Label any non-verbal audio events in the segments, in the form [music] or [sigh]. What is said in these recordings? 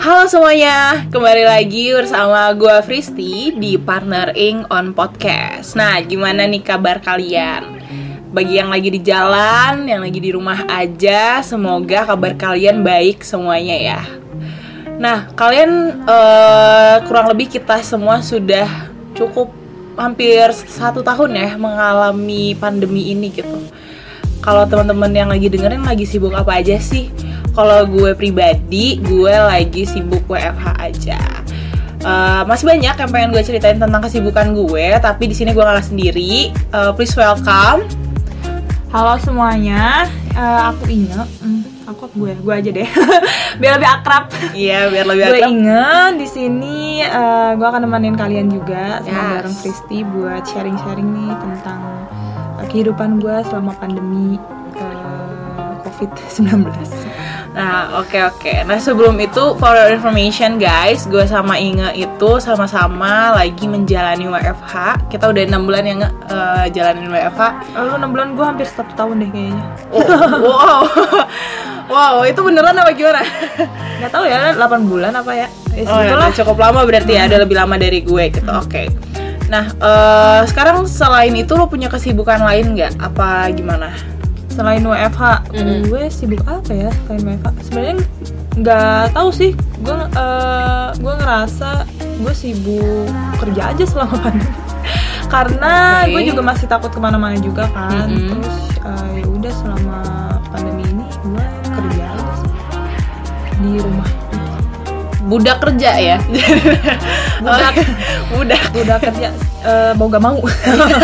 Halo semuanya, kembali lagi bersama gue Fristi di Partner Ing on Podcast. Nah, gimana nih kabar kalian? Bagi yang lagi di jalan, yang lagi di rumah aja, semoga kabar kalian baik semuanya ya. Nah, kalian eh, kurang lebih kita semua sudah cukup hampir satu tahun ya mengalami pandemi ini gitu. Kalau teman-teman yang lagi dengerin lagi sibuk apa aja sih? Kalau gue pribadi, gue lagi sibuk WFH aja. Eh, masih banyak yang pengen gue ceritain tentang kesibukan gue, tapi di sini gue ngalah sendiri. Eh, please welcome. Halo semuanya, Eh, aku Inge. Hmm, aku gue, gue aja deh. [laughs] Biar lebih akrab. Iya, biar lebih gue akrab. Inge di sini. eh, gue akan nemenin kalian juga sama Yes. bareng Kristi buat sharing-sharing nih tentang eh, kehidupan gue selama pandemi eh, COVID-19. Nah, oke oke. Nah, sebelum itu for your information guys, gue sama Inge itu sama-sama lagi menjalani WFH. Kita udah enam bulan yang uh, jalanin WFH. Lalu 6 bulan gue hampir satu tahun deh kayaknya. Oh, wow. [laughs] wow, itu beneran apa gimana? Gak tahu ya, 8 bulan apa ya? Ya, Oh, ya, cukup lama berarti ya, ada lebih lama dari gue gitu. Oke. Nah, eh, sekarang selain itu lo punya kesibukan lain nggak? Apa gimana? Selain WFH Mm. gue sibuk apa ya selain WFH sebenarnya nggak tahu sih gue eh, gue ngerasa gue sibuk kerja aja selama [laughs] pandemi karena Oke. gue juga masih takut ke mana-mana juga kan Mm-mm. terus eh, ya udah selama pandemi ini gue kerja aja sih di rumah Budak kerja ya? Budak. [laughs] Budak. udah kerja eh, mau gak mau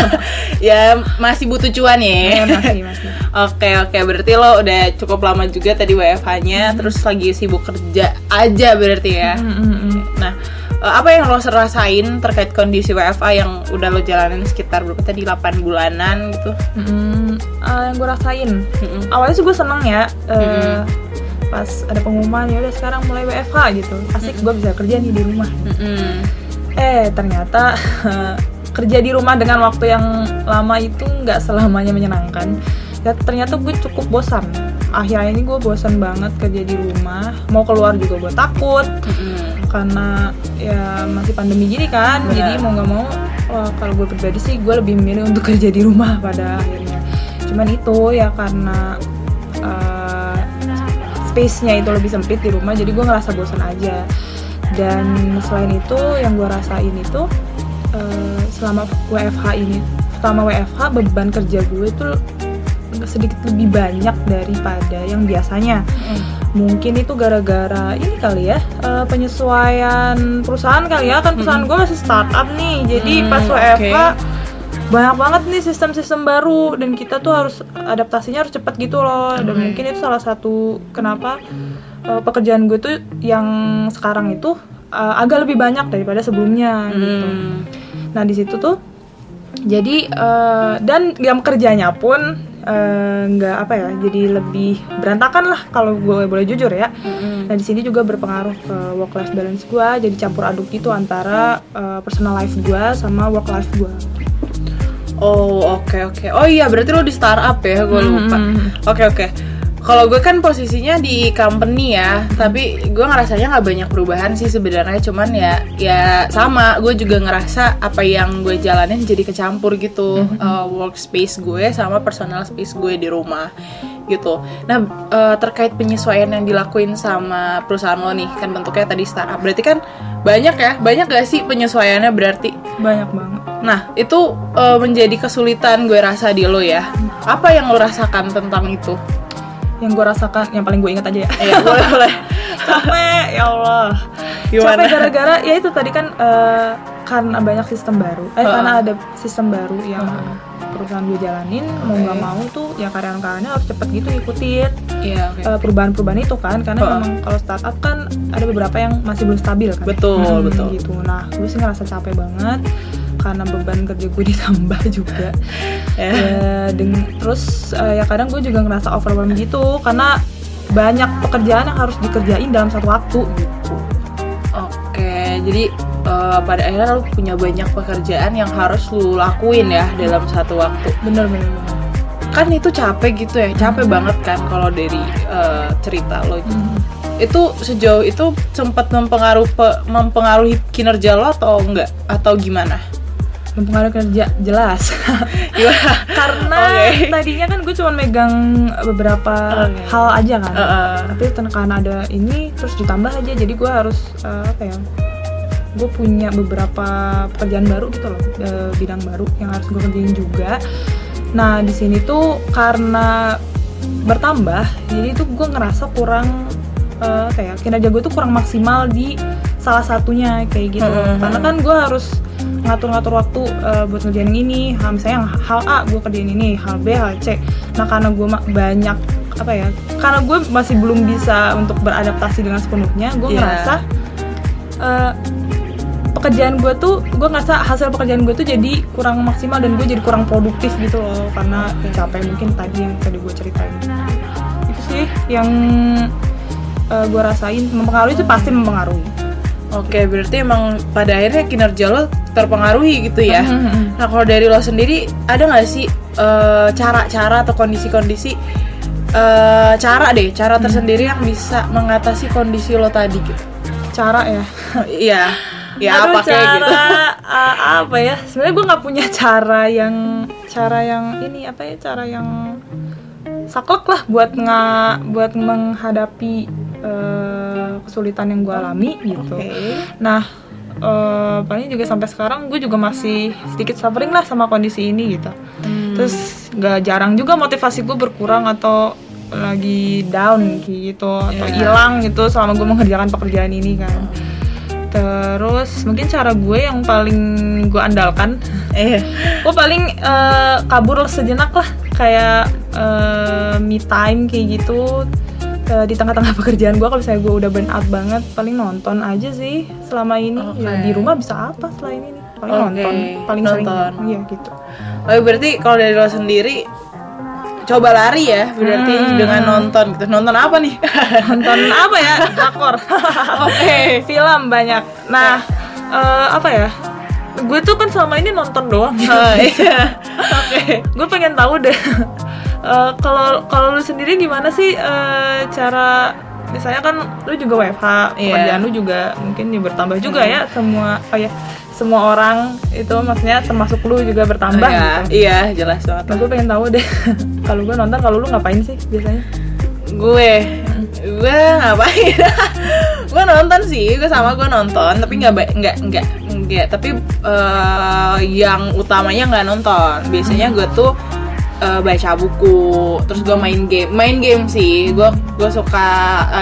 [laughs] ya masih butuh cuan ya. ya, masih masih [laughs] Oke oke berarti lo udah cukup lama juga tadi WFH-nya terus lagi sibuk kerja aja berarti ya. Mm, mm, mm. Nah eh, apa yang lo rasain terkait kondisi WFH yang udah lo jalanin sekitar berapa tadi 8 bulanan gitu? Mm, eh, yang gue rasain Mm-mm. awalnya sih gue seneng ya Mm-mm. pas ada pengumuman ya udah sekarang mulai WFH gitu asik gue bisa kerja nih di rumah Mm-mm. Eh ternyata [laughs] kerja di rumah dengan waktu yang lama itu nggak selamanya menyenangkan. Ya ternyata gue cukup bosan. Akhirnya ini gue bosan banget kerja di rumah. Mau keluar juga gue takut. Mm-mm. karena ya masih pandemi gini kan. Benar. jadi mau nggak mau wah, kalau gue pribadi sih gue lebih memilih untuk [laughs] kerja di rumah pada akhirnya. Cuman itu ya karena uh, space-nya itu lebih sempit di rumah jadi gue ngerasa bosan aja dan selain itu yang gue rasain itu uh, selama WFH ini selama WFH beban kerja gue itu sedikit lebih banyak daripada yang biasanya. Mungkin itu gara-gara ini kali ya eh, penyesuaian perusahaan kali ya kan perusahaan gue masih startup nih. Jadi Hmm, pas. WFH banyak banget nih sistem-sistem baru dan kita tuh harus adaptasinya harus cepat gitu loh. Dan Hmm. mungkin itu salah satu kenapa eh, pekerjaan gue tuh yang sekarang itu eh, agak lebih banyak daripada sebelumnya gitu Hmm. Nah di situ tuh jadi eh, dan jam kerjanya pun nggak apa ya jadi lebih berantakan lah kalau gue boleh jujur ya. Mm-mm. Nah di sini juga berpengaruh ke work life balance gue jadi campur aduk gitu antara eh, personal life gue sama work life gue. Oh oke oke. Oh iya berarti lo di startup ya? Gue lupa. Mhm. Oke oke. Kalau gue kan posisinya di company ya, tapi gue ngerasanya nggak banyak perubahan sih sebenarnya. Cuman ya ya sama. Gue juga ngerasa apa yang gue jalanin jadi kecampur gitu. Uh, workspace gue sama personal space gue di rumah gitu. Nah uh, terkait penyesuaian yang dilakuin sama perusahaan lo nih, kan bentuknya tadi startup. Berarti kan banyak ya? Banyak gak sih penyesuaiannya berarti? Banyak banget. Nah, itu uh, menjadi kesulitan gue rasa di lo ya. Apa yang lo rasakan tentang itu? Yang gue rasakan, yang paling gue ingat aja ya. Iya, boleh boleh. [laughs] Capek, ya Allah. Gimana? Capek gara-gara ya itu tadi kan eh, karena banyak sistem baru. Eh Heeh. karena ada sistem baru yang Heeh. perusahaan gue jalanin mau nggak mau tuh ya karyawan-karyawannya harus cepet gitu ngikutin Iya, oke. eh, perubahan-perubahan itu kan karena Heeh. memang kalau startup kan ada beberapa yang masih belum stabil kan Betul, Hmm, betul. gitu nah gue sih ngerasa capek banget karena beban kerja gue [laughs] ditambah juga Ya. ya deng- terus eh, ya kadang gue juga ngerasa overwhelmed gitu karena banyak pekerjaan yang harus dikerjain dalam satu waktu gitu Oke, jadi uh, pada akhirnya lo punya banyak pekerjaan yang harus lo lakuin ya dalam satu waktu. bener bener bener Kan itu capek gitu ya, capek banget kan kalau dari uh, cerita lo gitu. Hmm. itu sejauh itu sempat mempengaruhi mempengaruhi kinerja lo atau enggak atau gimana? Mempengaruhi kerja jelas [laughs] karena Oke. tadinya kan gue cuma megang beberapa Oke. hal aja kan Uh, uh. tapi karena ada ini terus ditambah aja jadi gue harus eh, apa ya gue punya beberapa pekerjaan baru gitu loh eh, bidang baru yang harus gue kerjain juga nah di sini tuh karena bertambah jadi tuh gue ngerasa kurang eh, apa ya kinerja gue tuh kurang maksimal di salah satunya kayak gitu karena kan gue harus ngatur-ngatur waktu eh, buat ngerjain ini. Hal misalnya yang hal A gue kerjain ini. Hal B hal C. Nah karena gue banyak apa ya karena gue masih belum bisa untuk beradaptasi dengan sepenuhnya gue Iya. ngerasa eh, pekerjaan gue tuh gue ngerasa hasil pekerjaan gue tuh jadi kurang maksimal dan gue jadi kurang produktif gitu loh. Karena Oke. capek mungkin tadi yang tadi gue ceritain. Itu sih yang eh, gue rasain. Mempengaruhi itu pasti mempengaruhi. Oke, berarti emang pada akhirnya kinerja lo terpengaruhi gitu ya. Mhm. Nah, kalau dari lo sendiri ada nggak sih eh, cara-cara atau kondisi-kondisi eh, cara deh, cara tersendiri yang bisa mengatasi kondisi lo tadi gitu? cara ya [laughs] Iya, ya Aduh, apa kayak cara, gitu? uh, apa ya sebenarnya gue nggak punya cara yang cara yang ini apa ya cara yang saklek lah buat nggak buat menghadapi uh, kesulitan yang gue alami gitu Oke. nah uh, paling juga sampai sekarang gue juga masih sedikit suffering lah sama kondisi ini gitu. Hmm. terus nggak jarang juga motivasi gue berkurang atau lagi down gitu atau Iya. hilang gitu selama gue mengerjakan pekerjaan ini kan. Terus mungkin cara gue yang paling gue andalkan eh, [laughs] gue paling eh, kabur sejenak lah. Kayak eh, me time kayak gitu Eh, di tengah-tengah pekerjaan gue kalau misalnya gue udah burn out banget paling nonton aja sih selama ini Oke. ya di rumah bisa apa selain ini paling Oke, nonton paling sering nonton. iya gitu oh, berarti kalau dari lo sendiri coba lari ya, berarti Hmm. dengan nonton gitu. Nonton apa nih? [laughs] nonton apa ya drakor [laughs] Oke. film banyak nah eh, apa ya gue tuh kan selama ini nonton doang Oh, iya. [laughs] Oke. gue pengen tahu deh eh, kalau kalau lu sendiri gimana sih eh, cara misalnya kan lu juga WFH Iya. pekerjaan lu juga mungkin ya bertambah juga ya semua oh ya semua orang itu maksudnya termasuk lu juga bertambah Iya, gitu. iya, jelas banget. nah, gue pengen tahu deh [laughs] kalau gue nonton kalau lu ngapain sih biasanya? Gue gue ngapain? [laughs] Gue nonton sih gue sama gue nonton tapi nggak nggak nggak nggak tapi eh, yang utamanya nggak nonton. Biasanya gue tuh eh, baca buku terus gue main game. Main game sih. Gue gue suka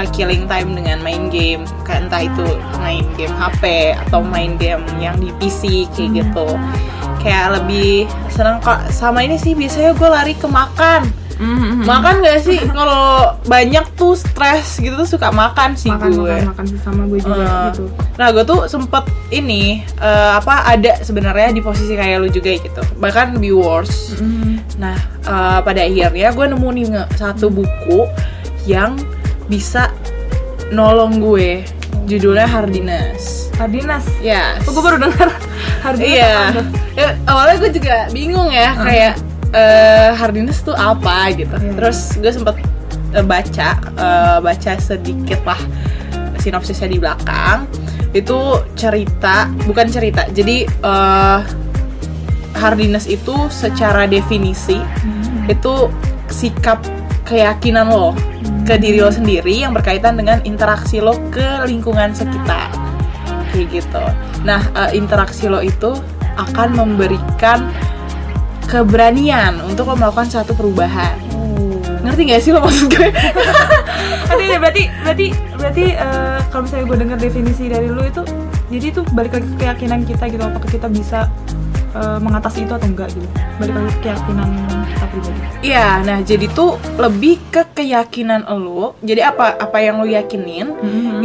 eh, killing time dengan main game. Kayak entah itu main game HP atau main game yang di PC kayak gitu. Kayak lebih seneng kok. Sama ini sih biasanya gue lari ke makan makan gak sih? Kalau banyak tuh stres gitu tuh suka makan sih makan gue. makan makan sama gue juga Eh, gitu. nah gue tuh sempet ini eh, apa ada sebenarnya di posisi kayak lu juga gitu. Bahkan lebih worse nah eh, pada akhirnya gue nemu nih satu buku yang bisa nolong gue. Judulnya Hardiness Adinas ya oh, gue baru dengar Hardiness iya tuh? Ya, awalnya gue juga bingung ya kayak eh, hardiness tuh apa gitu Iya. terus gue sempet eh, baca eh, baca sedikit lah sinopsisnya di belakang itu cerita bukan cerita jadi eh, hardiness itu secara definisi Hmm. itu sikap keyakinan lo ke diri lo sendiri yang berkaitan dengan interaksi lo ke lingkungan sekitar kayak gitu. Nah interaksi lo itu akan memberikan keberanian untuk melakukan satu perubahan. Ngerti gak sih lo maksud gue? [laughs] Aduh, ya, berarti berarti berarti eh, kalau misalnya gue dengar definisi dari lu itu jadi itu balik ke keyakinan kita gitu apakah kita bisa eh, mengatasi itu atau enggak gitu. Balik lagi ke keyakinan kita pribadi. Iya, nah jadi tuh lebih ke keyakinan lo. Jadi apa apa yang lo yakinin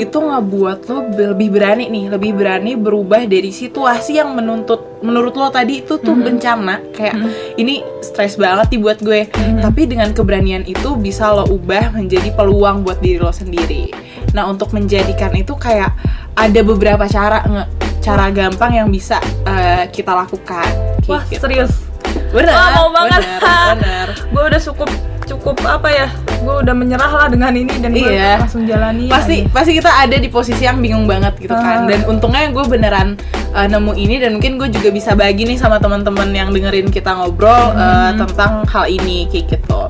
itu ngebuat lo lebih berani nih, lebih berani berubah dari situasi yang menuntut menurut lo tadi itu tuh bencana. Kayak ini stres banget nih buat gue. Tapi dengan keberanian itu bisa lo ubah menjadi peluang buat diri lo sendiri. Nah, untuk menjadikan itu kayak ada beberapa cara nge cara gampang yang bisa eh, kita lakukan. Kayak wah gitu. serius Bener, Wah, mau banget. bener, bener. [laughs] gue udah cukup cukup apa ya gue udah menyerah lah dengan ini dan gue Iya. langsung jalani pasti aja. pasti kita ada di posisi yang bingung banget gitu kan Ah. dan untungnya gue beneran uh, nemu ini dan mungkin gue juga bisa bagi nih sama teman-teman yang dengerin kita ngobrol uh, tentang hal ini kayak gitu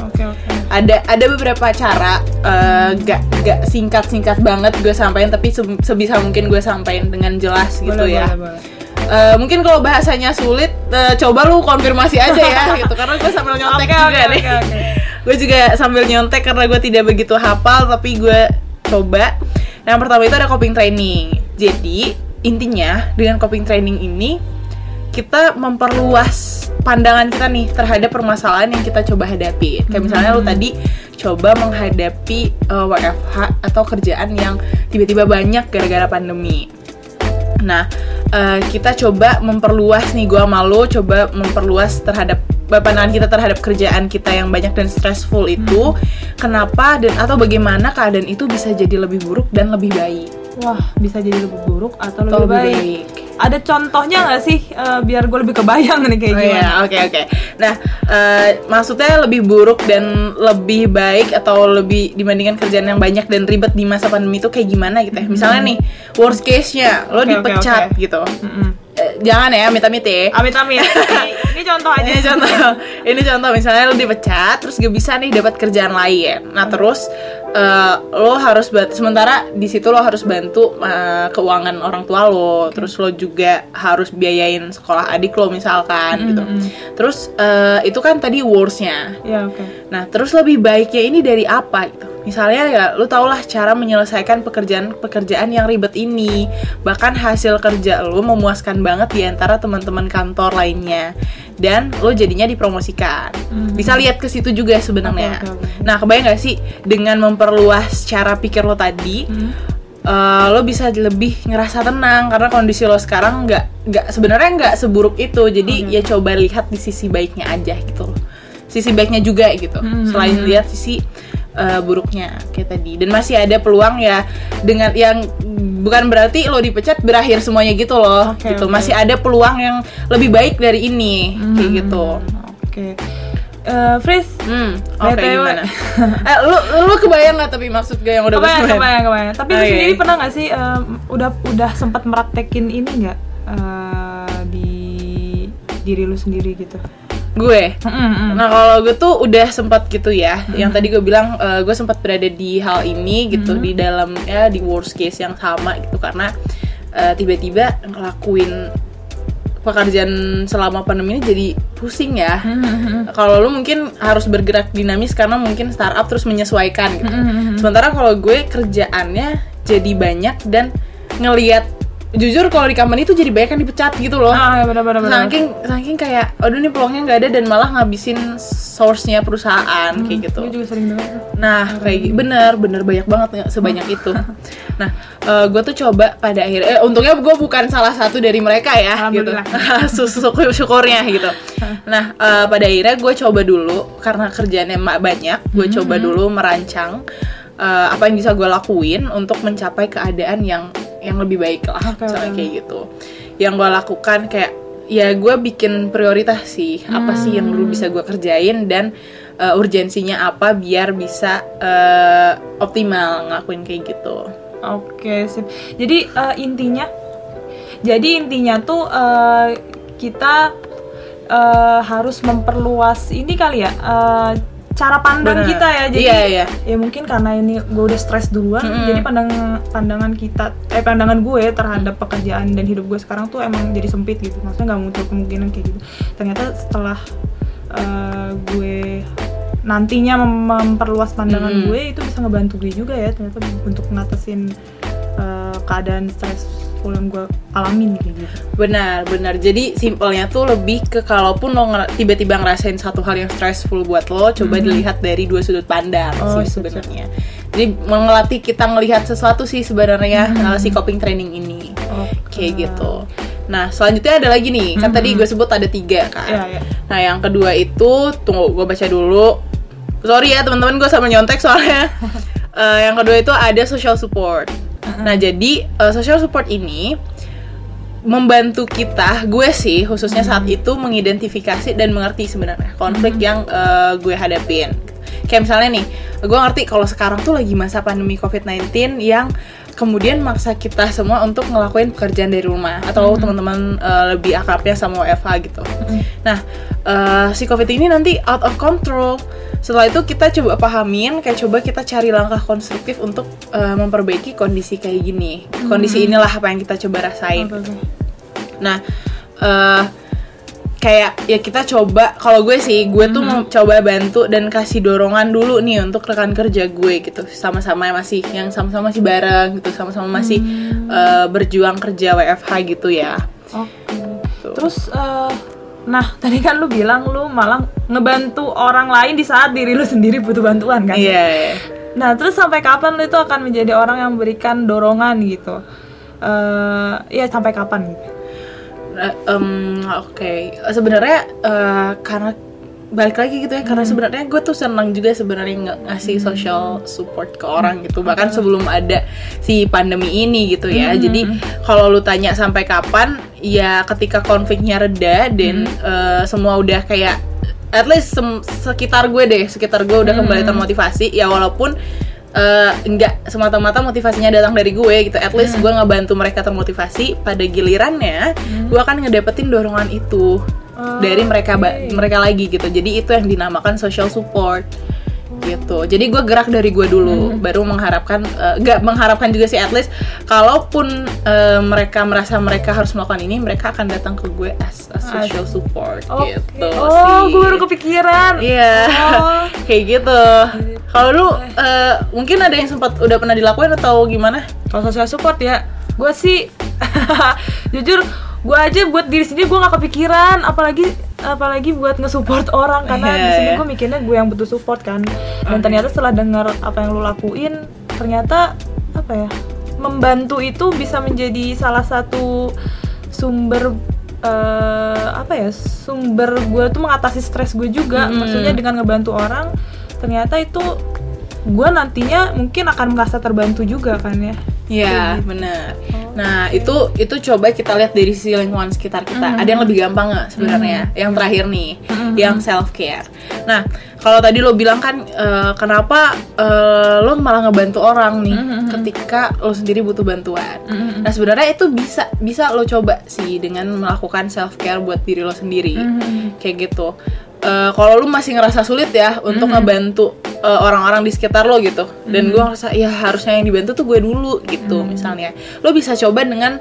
ada ada beberapa cara uh, gak gak singkat singkat banget gue sampaikan tapi se- sebisa mungkin gue sampaikan dengan jelas gitu Boleh, ya boleh, boleh. Eh, mungkin kalau bahasanya sulit eh, coba lu konfirmasi aja ya [laughs] gitu karena gue sambil nyontek Oke, juga oke, nih oke, oke. Gue juga sambil nyontek karena gue tidak begitu hafal tapi gue coba yang pertama itu ada coping training jadi intinya dengan coping training ini kita memperluas pandangan kita nih terhadap permasalahan yang kita coba hadapi. Kayak misalnya lu tadi coba menghadapi eh, WFH atau kerjaan yang tiba-tiba banyak gara-gara pandemi. Nah, eh, kita coba memperluas nih gua malu coba memperluas terhadap pandangan kita terhadap kerjaan kita yang banyak dan stressful itu kenapa dan atau bagaimana keadaan itu bisa jadi lebih buruk dan lebih baik. wah bisa jadi lebih buruk atau lebih, Atau lebih baik. baik. ada contohnya nggak sih eh, biar gue lebih kebayang nih kayak Oh gimana iya, oke oke. Nah, eh, maksudnya lebih buruk dan lebih baik atau lebih dibandingkan kerjaan yang banyak dan ribet di masa pandemi itu kayak gimana gitu ya? Misalnya nih, worst case-nya lo oke, dipecat oke. gitu. Mm-mm. Eh, jangan ya, amit-amit ya. amit amit [laughs] ini, ini contoh aja Ini contoh, ini contoh misalnya lo dipecat, terus gak bisa nih dapat kerjaan lain. Nah terus eh, lo harus bantu, sementara di situ lo harus bantu eh, keuangan orang tua lo, terus lo juga harus biayain sekolah adik lo misalkan gitu. Terus eh, itu kan tadi worstnya. ya oke Nah terus lebih baiknya ini dari apa gitu? Misalnya ya lo tau lah cara menyelesaikan pekerjaan-pekerjaan yang ribet ini. Bahkan hasil kerja lo memuaskan banget di antara teman-teman kantor lainnya. Dan lo jadinya dipromosikan. Bisa lihat ke situ juga sebenarnya. Oke, oke. Nah kebayang gak sih dengan memperluas cara pikir lo tadi Hmm. eh, lo bisa lebih ngerasa tenang. Karena kondisi lo sekarang nggak nggak sebenarnya nggak seburuk itu. Jadi ya coba lihat di sisi baiknya aja gitu loh. Sisi baiknya juga gitu. Hmm. selain lihat sisi eh, buruknya kayak tadi dan masih ada peluang ya dengan yang bukan berarti lo dipecat berakhir semuanya gitu loh Oke, gitu oke. masih ada peluang yang lebih baik dari ini kayak Hmm. gitu oke Eh, Fris hmm oke BTW. gimana [laughs] eh, lu lu kebayang nggak tapi maksud gue yang udah kebayang sebutin? kebayang kebayang tapi lu Oke. sendiri pernah nggak sih em, udah udah sempat meraktekin ini nggak eh, di diri lu sendiri gitu gue. Nah kalau gue tuh udah sempat gitu ya, yang tadi gue bilang eh, gue sempat berada di hal ini gitu di dalam ya di worst case yang sama gitu karena eh, tiba-tiba ngelakuin pekerjaan selama pandemi ini jadi pusing ya. Mm-mm. Kalau lu mungkin harus bergerak dinamis karena mungkin startup terus menyesuaikan gitu. Mm-mm. Sementara kalau gue kerjaannya jadi banyak dan ngelihat jujur kalau di company itu jadi banyak yang dipecat gitu loh. Ah ya benar benar benar. Saking saking kayak aduh nih peluangnya nggak ada dan malah ngabisin source-nya perusahaan kayak gitu. gue juga sering dengar. Nah kayak gi- bener bener banyak banget sebanyak itu. [laughs] Nah gue tuh coba pada akhirnya eh, untungnya gue bukan salah satu dari mereka ya gitu. [laughs] Syukur syukurnya gitu. [laughs] Nah eh, pada akhirnya gue coba dulu karena kerjaannya banyak gue coba dulu merancang eh, apa yang bisa gue lakuin untuk mencapai keadaan yang yang lebih baik lah Oke, misalnya oke. kayak gitu yang gue lakukan kayak ya gue bikin prioritas sih apa sih yang dulu bisa gue kerjain dan eh, urgensinya apa biar bisa eh, optimal ngelakuin kayak gitu Oke, sip. Jadi eh, intinya, jadi intinya tuh eh, kita eh, harus memperluas ini kali ya eh, cara pandang Bener. kita ya. Jadi iya iya ya mungkin karena ini gue udah stres duluan, Mm-mm. jadi pandang pandangan kita, eh pandangan gue terhadap pekerjaan dan hidup gue sekarang tuh emang jadi sempit gitu. Maksudnya nggak muncul kemungkinan kayak gitu. Ternyata setelah eh, gue nantinya mem- memperluas pandangan Mm-mm. gue itu bisa ngebantu gue juga ya ternyata untuk ngatasin eh, keadaan stressful yang gue alamin gitu. benar benar. Jadi simpelnya tuh lebih ke kalaupun lo nger- tiba-tiba ngerasain satu hal yang stressful buat lo coba dilihat dari dua sudut pandang Oh, sih sip. sebenarnya. Jadi mengelatih kita ngelihat sesuatu sih sebenarnya uh, si coping training ini. Kayak gitu. Nah selanjutnya ada lagi nih. Kan tadi gue sebut ada tiga kan? Iya, iya. nah yang kedua itu tunggu gue baca dulu. Sorry ya teman-teman gue sama nyontek soalnya. [laughs] Eh, yang kedua itu ada social support [laughs] nah jadi eh, social support ini membantu kita gue sih khususnya saat itu mengidentifikasi dan mengerti sebenarnya konflik yang eh, gue hadapin. Kayak misalnya nih gue ngerti kalau sekarang tuh lagi masa pandemi covid-19 yang kemudian maksa kita semua untuk ngelakuin pekerjaan dari rumah atau teman-teman uh, lebih akrabnya sama WFH gitu. Nah uh, si covid ini nanti out of control. Setelah itu kita coba pahamin kayak coba kita cari langkah konstruktif untuk uh, memperbaiki kondisi kayak gini. Kondisi inilah apa yang kita coba rasain. Oke, oke. Nah, eh kayak ya kita coba kalau gue sih gue tuh mau coba bantu dan kasih dorongan dulu nih untuk rekan kerja gue gitu sama-sama masih yang sama-sama masih bareng gitu sama-sama masih eh, berjuang kerja WFH gitu ya. Oke. Tuh. Terus eh, nah tadi kan lu bilang lu malah ngebantu orang lain di saat diri lu sendiri butuh bantuan kan? Iya. iya. Nah, terus sampai kapan lu itu akan menjadi orang yang memberikan dorongan gitu? Eh, ya sampai kapan gitu? Em, Oke, sebenarnya eh, karena balik lagi gitu ya karena sebenarnya gue tuh senang juga sebenarnya ng- ngasih social support ke orang gitu. Bahkan sebelum ada si pandemi ini gitu ya. Jadi kalau lu tanya sampai kapan ya ketika konfliknya reda dan eh, semua udah kayak at least sekitar gue deh sekitar gue udah kembali termotivasi ya walaupun eh, nggak semata-mata motivasinya datang dari gue gitu. At least gue ngebantu mereka termotivasi pada gilirannya gue akan ngedapetin dorongan itu Oh, dari mereka oke. mereka lagi gitu. Jadi itu yang dinamakan social support gitu jadi gue gerak dari gue dulu baru mengharapkan eh, nggak mengharapkan juga sih at least kalaupun eh, mereka merasa mereka harus melakukan ini mereka akan datang ke gue as a social support Oke. gitu Oh, sih. gue baru kepikiran. Iya, Oh. [laughs] kayak gitu. Kalau lu eh, mungkin ada yang sempat udah pernah dilakuin atau gimana? Kalau social support ya, gue sih [laughs] jujur gue aja buat diri sendiri gue nggak kepikiran, apalagi apalagi buat nge-support [laughs] orang karena Iya, di sini iya. gue mikirnya gue yang butuh support kan. Dan Oke. ternyata setelah dengar apa yang lu lakuin, ternyata apa ya? Membantu itu bisa menjadi salah satu sumber eh, apa ya? Sumber gue tuh mengatasi stres gue juga. Mm-mm. Maksudnya dengan ngebantu orang, ternyata itu gue nantinya mungkin akan merasa terbantu juga kan ya. Iya, benar. Nah, itu itu coba kita lihat dari sisi lingkungan sekitar kita. Mhm. Ada yang lebih gampang nggak sebenarnya? Yang terakhir nih, Mhm. yang self care. Nah, kalau tadi lo bilang kan eh, kenapa eh, lo malah ngebantu orang nih Mhm. ketika lo sendiri butuh bantuan. Mhm. Nah, sebenarnya itu bisa bisa lo coba sih dengan melakukan self care buat diri lo sendiri. Mhm. kayak gitu. Eh, kalau lu masih ngerasa sulit ya untuk ngebantu eh, orang-orang di sekitar lo gitu, dan gue ngerasa ya harusnya yang dibantu tuh gue dulu gitu, misalnya, lo bisa coba dengan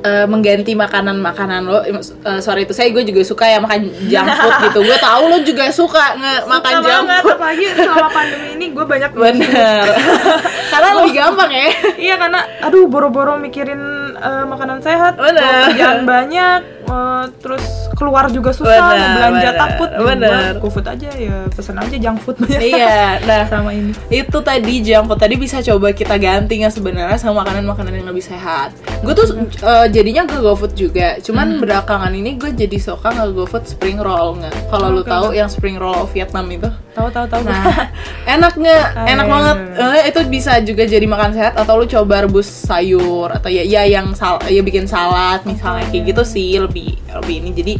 eh, mengganti makanan-makanan lo. Eh, sorry itu saya gue juga suka ya makan junk [laughs] food gitu. Gue tahu lo juga suka nge makan Suka junk banget, food. apalagi selama [laughs] pandemi ini gue banyak Bener. [laughs] Karena lebih gampang ya. Iya karena aduh boro-boro mikirin eh, makanan sehat, Bener. kerjaan banyak, eh, terus keluar juga susah, Bener, belanja bener, takut, ya bener. GoFood aja ya pesen aja junk food banyak. iya, [laughs] nah sama ini. itu tadi junk food tadi bisa coba kita ganti ya sebenarnya sama makanan-makanan yang lebih sehat. Gue tuh eh, jadinya ke GoFood juga, cuman belakangan ini gue jadi suka nge GoFood spring roll nggak? Kalau lu Oke, tahu yang spring roll Vietnam itu, Tahu tahu tahu. nah [laughs] enak nggak? Enak banget. Eh, itu bisa juga jadi makan sehat atau lu coba rebus sayur atau ya ya yang sal ya bikin salad misalnya kayak gitu sih lebih lebih ini jadi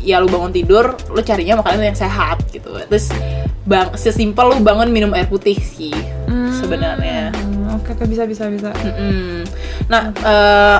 ya lu bangun tidur lu carinya makanan yang sehat gitu terus bang sesimpel lu bangun minum air putih sih Hmm, sebenarnya hmm, Oke bisa bisa bisa. Mm-mm. Nah, eh,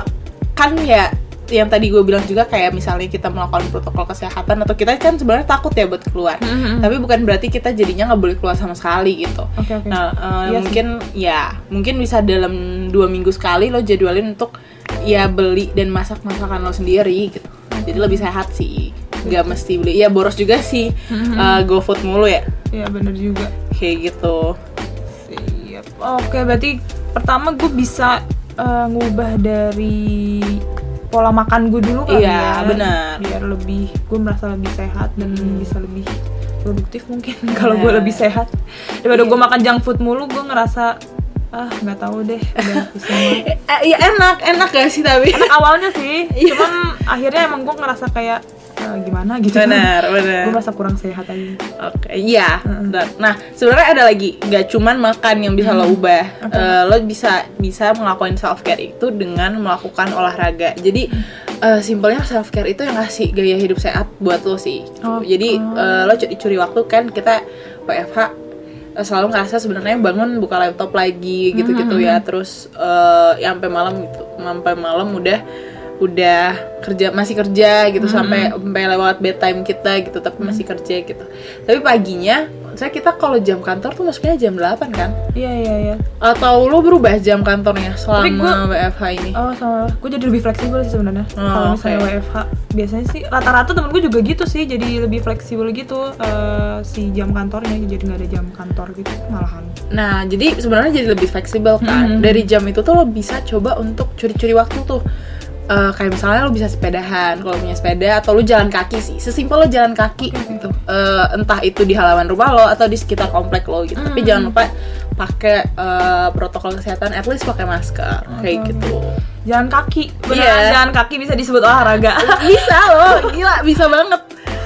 kan ya yang tadi gue bilang juga kayak misalnya kita melakukan protokol kesehatan atau kita kan sebenarnya takut ya buat keluar. Mm-mm. Tapi bukan berarti kita jadinya nggak boleh keluar sama sekali gitu. Oke oke. Nah, eh, Iya sih. mungkin ya mungkin bisa dalam dua minggu sekali lo jadwalin untuk ya beli dan masak masakan lo sendiri gitu. Jadi lebih sehat sih. Gak mesti beli. Ya boros juga sih. Mhm. eh, GoFood mulu ya. Iya bener juga. Kayak gitu. Siap. Oke, berarti pertama gue bisa eh, ngubah dari pola makan gue dulu kali Iya, ya. benar. Biar lebih gue merasa lebih sehat dan bisa lebih produktif mungkin kalau gue lebih sehat. Daripada gue makan junk food mulu, gue ngerasa ah nggak tahu deh udah pusing banget. Eh, ya enak, enak gak sih tapi? Enak awalnya sih, [laughs] Iya. cuman akhirnya emang gue ngerasa kayak eh, gimana gitu. Benar, benar. gue merasa kurang sehat aja. Oke, iya. Mm-mm. benar. Nah, sebenarnya ada lagi, nggak cuman makan yang bisa lo ubah. Oke. Eh, lo bisa bisa melakukan self care itu dengan melakukan olahraga. Jadi eh, simpelnya self care itu yang ngasih gaya hidup sehat buat lo sih. Oh. Jadi eh, lo cu- curi waktu kan kita eh, selalu ngerasa sebenarnya bangun buka laptop lagi gitu-gitu ya terus eh, ya sampai malam gitu sampai malam udah udah kerja masih kerja gitu sampai sampai lewat bedtime kita gitu tapi masih kerja gitu. Tapi paginya saya kita kalau jam kantor tuh masuknya jam 8 kan? Iya iya iya. Atau lo berubah jam kantornya selama gua- WFH ini? Oh sama. Gue jadi lebih fleksibel sih sebenarnya. Oh, kalau misalnya oke. WFH biasanya sih rata-rata temen gue juga gitu sih jadi lebih fleksibel gitu eh, si jam kantornya jadi nggak ada jam kantor gitu malahan. Nah, jadi sebenarnya jadi lebih fleksibel kan. Dari jam itu tuh lo bisa coba untuk curi-curi waktu tuh. Eh, kayak misalnya lo bisa sepedahan kalau punya sepeda atau lo jalan kaki sih. Sesimpel lo jalan kaki gitu. Eh, entah itu di halaman rumah lo atau di sekitar komplek lo gitu. Tapi jangan lupa pakai eh, protokol kesehatan at least pakai masker kayak gitu. Jalan kaki. Beneran Iya. jalan kaki bisa disebut olahraga. [laughs] Bisa lo. Gila bisa banget.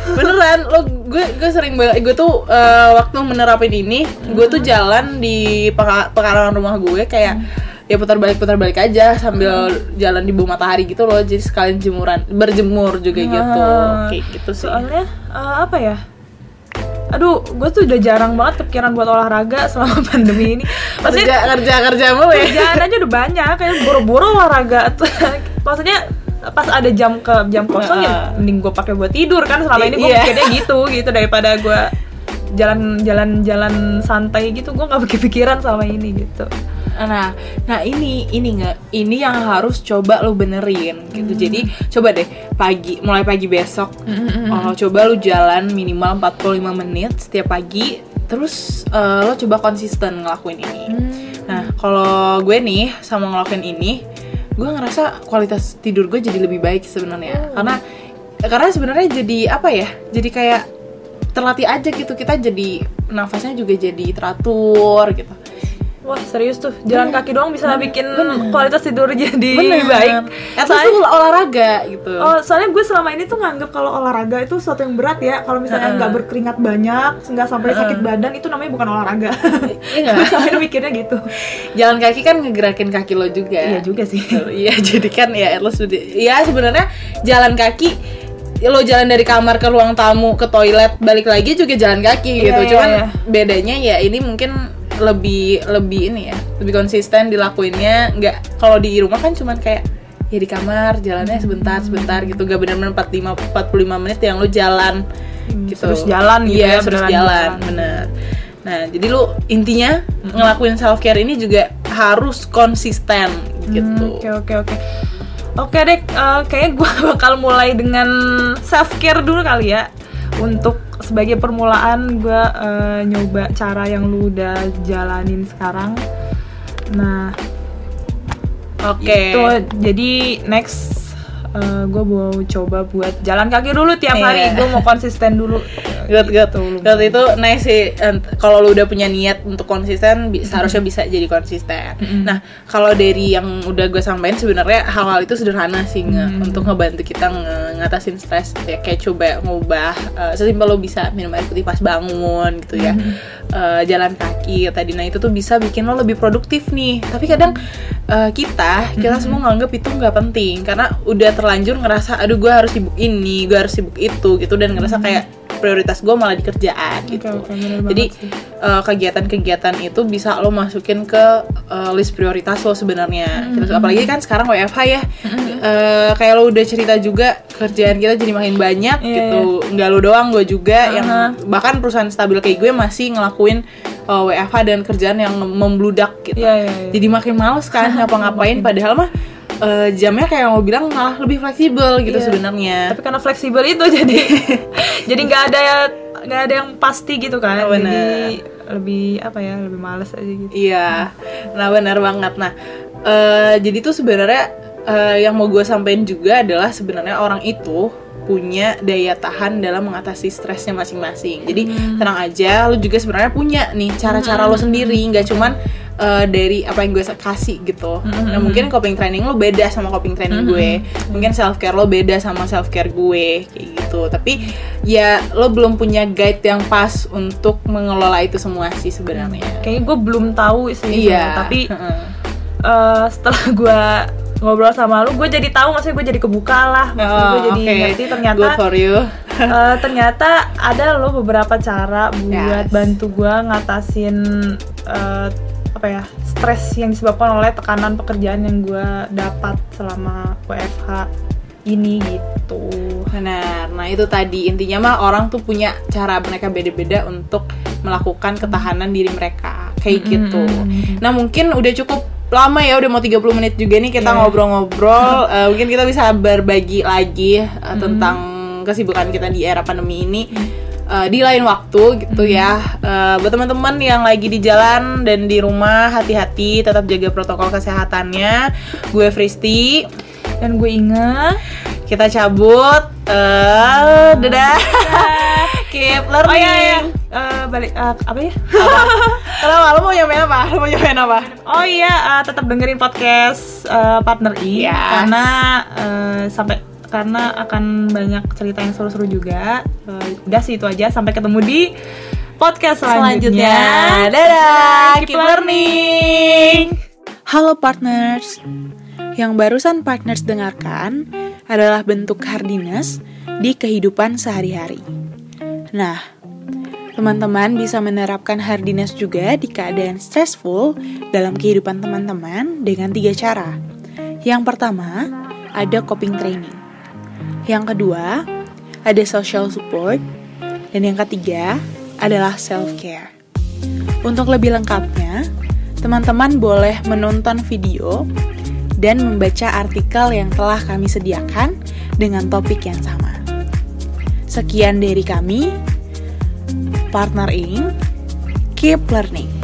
Beneran lo gue gue sering banget gue tuh eh, waktu menerapin ini gue tuh jalan di peka- pekarangan rumah gue kayak ya putar balik putar balik aja sambil jalan di bawah matahari gitu loh. Jadi sekalian jemuran berjemur juga gitu. Ah. kayak gitu sih. soalnya eh, apa ya? Aduh gue tuh udah jarang banget kepikiran buat olahraga selama [laughs] pandemi ini. Maksudnya kerja kerja mulu ya? kerjaan aja udah banyak kayak boro-boro olahraga. [laughs] Maksudnya pas ada jam ke jam kosong ya mending gue pakai buat tidur kan. Selama ini gue Iya. mikirnya gitu gitu. Daripada gue jalan-jalan jalan santai gitu gue nggak [laughs] kepikiran selama ini gitu Nah, nah ini ini nggak ini yang harus coba lu benerin gitu. Jadi coba deh pagi mulai pagi besok oh, coba lu jalan minimal 45 menit setiap pagi terus eh, lo coba konsisten ngelakuin ini. Nah, kalau gue nih sama ngelakuin ini, gue ngerasa kualitas tidur gue jadi lebih baik sebenarnya. Karena karena sebenarnya jadi apa ya? Jadi kayak terlatih aja gitu kita jadi nafasnya juga jadi teratur gitu. Wah serius tuh jalan kaki doang bisa bikin kualitas tidur jadi Bener. baik At least Soalnya- olahraga gitu. Oh, soalnya gue selama ini tuh nganggep kalau olahraga itu sesuatu yang berat ya. Kalau misalnya nggak berkeringat banyak, nggak sampai sakit badan, itu namanya bukan olahraga. Iya ini [laughs] mikirnya gitu. Jalan kaki kan ngegerakin kaki lo juga. Iya juga sih. Gitu. Iya, [laughs] jadi kan ya at least udah- ya sebenarnya jalan kaki lo jalan dari kamar ke ruang tamu ke toilet balik lagi juga jalan kaki Iya, gitu. iya, Cuman iya. bedanya ya ini mungkin lebih lebih ini ya, lebih konsisten dilakuinnya. Nggak kalau di rumah kan cuman kayak ya di kamar jalannya sebentar sebentar gitu gak benar-benar 45 45 menit yang lo jalan gitu terus jalan gitu iya ya, terus jalan jalan. bener nah jadi lu intinya ngelakuin self care ini juga harus konsisten gitu Oke oke oke. Oke deh, eh, kayaknya gue [laughs] bakal mulai dengan self care dulu kali ya. Untuk sebagai permulaan gue eh, nyoba cara yang lu udah jalanin sekarang. Nah, oke itu jadi next gue mau coba buat jalan kaki dulu tiap hari. Iya. Gue mau konsisten dulu. [laughs] Good, good. Gitu. Good, itu nice sih. Kalau lu udah punya niat untuk konsisten, bi- seharusnya bisa jadi konsisten. Nah, kalau dari yang udah gue sampaikan sebenarnya hal-hal itu sederhana sih nge- untuk ngebantu kita nge- ngatasin stres. Ya kayak coba ngubah eh, sesimpel lo bisa minum air putih pas bangun gitu ya. Eh, jalan kaki tadi. Nah, itu tuh bisa bikin lo lebih produktif nih. Tapi kadang eh, kita kita semua nganggap itu nggak penting karena udah terlanjur ngerasa aduh gue harus sibuk ini, gue harus sibuk itu gitu dan ngerasa kayak prioritas gue malah di kerjaan gitu. banget Jadi eh, kegiatan-kegiatan itu bisa lo masukin ke eh, list prioritas lo sebenarnya. Terus apalagi kan sekarang WFH ya, Eh, kayak lo udah cerita juga kerjaan kita jadi makin banyak Iya, gitu. Nggak lo doang, gue juga yang Aha. bahkan perusahaan stabil kayak gue masih ngelakuin eh, WFH dan kerjaan yang membludak gitu. Iya iya. iya. Jadi makin males kan [laughs] ngapa-ngapain padahal mah eh, jamnya kayak mau bilang malah lebih fleksibel gitu Iya. sebenarnya. Tapi karena fleksibel itu [laughs] jadi jadi nggak ada nggak ada yang pasti gitu kan. Oh, bener. Jadi lebih apa ya lebih males aja gitu. Iya, nah benar banget. Nah, eh, jadi tuh sebenarnya eh, yang mau gue sampaikan juga adalah sebenarnya orang itu punya daya tahan dalam mengatasi stresnya masing-masing. Jadi tenang aja, lu juga sebenarnya punya nih cara-cara lo sendiri, nggak cuman eh, dari apa yang gue kasih gitu. Nah mungkin coping training lo beda sama coping training gue, mungkin self care lo beda sama self care gue kayak gitu. Tapi ya lo belum punya guide yang pas untuk mengelola itu semua sih sebenarnya. Kayaknya gue belum tahu sih. Iya. Tapi [laughs] eh, setelah gue ngobrol sama lu, gue jadi tahu maksudnya gue jadi kebuka lah. Maksudnya gue Oh, jadi oke. ngerti ternyata Good for you. [laughs] Eh, ternyata ada loh beberapa cara buat Yes. bantu gue ngatasin eh, apa ya stres yang disebabkan oleh tekanan pekerjaan yang gue dapat selama WFH ini gitu. Benar. Nah, itu tadi intinya mah orang tuh punya cara mereka beda-beda untuk melakukan ketahanan diri mereka. Kayak Mm-mm. gitu. Nah, mungkin udah cukup lama ya, udah mau 30 menit juga nih kita Iya. ngobrol-ngobrol. [laughs] Eh, mungkin kita bisa berbagi lagi eh, tentang kesibukan kita di era pandemi ini. Eh, di lain waktu gitu ya. Eh, buat teman-teman yang lagi di jalan dan di rumah hati-hati tetap jaga protokol kesehatannya. Gue Fristi. Dan gue ingat kita cabut. Eh dadah. [laughs] Keep learning. Oh iya iya. Eh, balik eh, apa ya? [laughs] kenapa lo mau nyamain apa? Lo mau nyamain apa? Oh iya, eh, tetap dengerin podcast eh, Partner I. Yes. karena eh, sampai karena akan banyak cerita yang seru-seru juga. Eh, udah sih itu aja. Sampai ketemu di podcast selanjutnya. selanjutnya dadah Keep keep learning halo partners yang barusan partners dengarkan adalah bentuk hardiness di kehidupan sehari-hari nah Teman-teman bisa menerapkan hardiness juga di keadaan stressful dalam kehidupan teman-teman dengan tiga cara. Yang pertama, ada coping training. Yang kedua, ada social support. Dan yang ketiga, adalah self-care. Untuk lebih lengkapnya, teman-teman boleh menonton video dan membaca artikel yang telah kami sediakan dengan topik yang sama. Sekian dari kami, Partner Inc. Keep Learning.